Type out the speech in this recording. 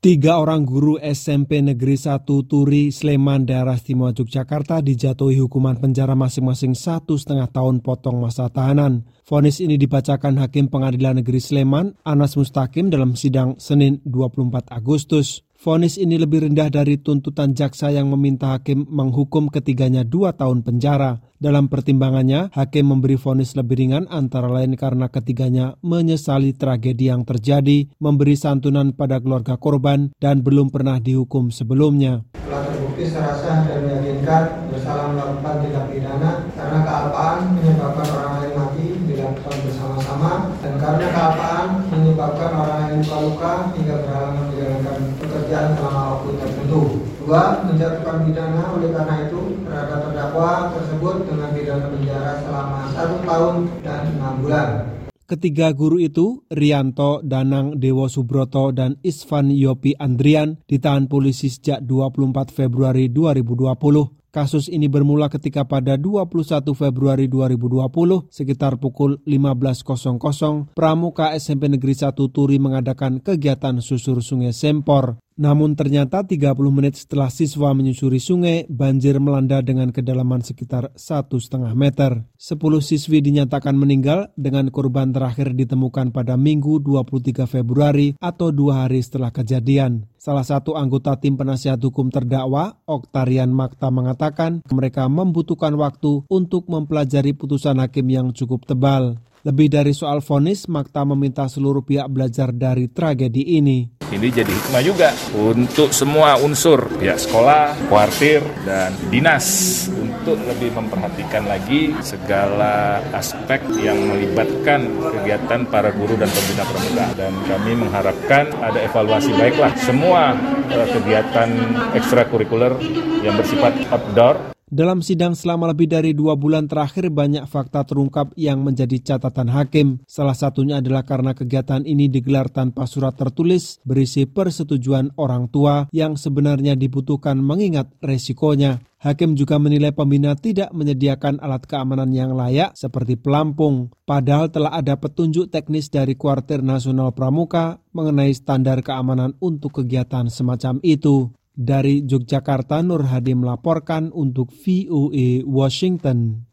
Tiga orang guru SMP Negeri 1 Turi, Sleman, daerah istimewa Yogyakarta dijatuhi hukuman penjara masing-masing satu setengah tahun potong masa tahanan. Vonis ini dibacakan Hakim Pengadilan Negeri Sleman, Anas Mustakim dalam sidang Senin 24 Agustus. Vonis ini lebih rendah dari tuntutan jaksa yang meminta hakim menghukum ketiganya dua tahun penjara. Dalam pertimbangannya, hakim memberi vonis lebih ringan antara lain karena ketiganya menyesali tragedi yang terjadi, memberi santunan pada keluarga korban, dan belum pernah dihukum sebelumnya. Telah terbukti secara sah dan meyakinkan bersalah melakukan tindak pidana karena kealpaan menyebabkan orang lain mati dilakukan bersama-sama dan karena kealpaan menyebabkan orang lain luka-luka hingga berhalangan pekerjaan selama waktu tertentu. Dua, menjatuhkan pidana oleh karena itu terhadap terdakwa tersebut dengan pidana penjara selama satu tahun dan enam bulan. Ketiga guru itu, Rianto, Danang, Dewo Subroto, dan Isvan Yopi Andrian, ditahan polisi sejak 24 Februari 2020. Kasus ini bermula ketika pada 21 Februari 2020 sekitar pukul 15.00 Pramuka SMP Negeri 1 Turi mengadakan kegiatan susur sungai Sempor. Namun ternyata 30 menit setelah siswa menyusuri sungai, banjir melanda dengan kedalaman sekitar 1,5 meter. 10 siswi dinyatakan meninggal dengan korban terakhir ditemukan pada Minggu 23 Februari atau dua hari setelah kejadian. Salah satu anggota tim penasihat hukum terdakwa, Oktarian Makta mengatakan mereka membutuhkan waktu untuk mempelajari putusan hakim yang cukup tebal. Lebih dari soal vonis, Makta meminta seluruh pihak belajar dari tragedi ini. Ini jadi hikmah juga untuk semua unsur, pihak sekolah, kuartir, dan dinas untuk lebih memperhatikan lagi segala aspek yang melibatkan kegiatan para guru dan pembina pramuka. Dan kami mengharapkan ada evaluasi baiklah semua uh, kegiatan ekstrakurikuler yang bersifat outdoor dalam sidang selama lebih dari dua bulan terakhir banyak fakta terungkap yang menjadi catatan hakim. Salah satunya adalah karena kegiatan ini digelar tanpa surat tertulis berisi persetujuan orang tua yang sebenarnya dibutuhkan mengingat resikonya. Hakim juga menilai pembina tidak menyediakan alat keamanan yang layak seperti pelampung, padahal telah ada petunjuk teknis dari Kuartir Nasional Pramuka mengenai standar keamanan untuk kegiatan semacam itu. Dari Yogyakarta, Nur Hadi melaporkan untuk VOA Washington.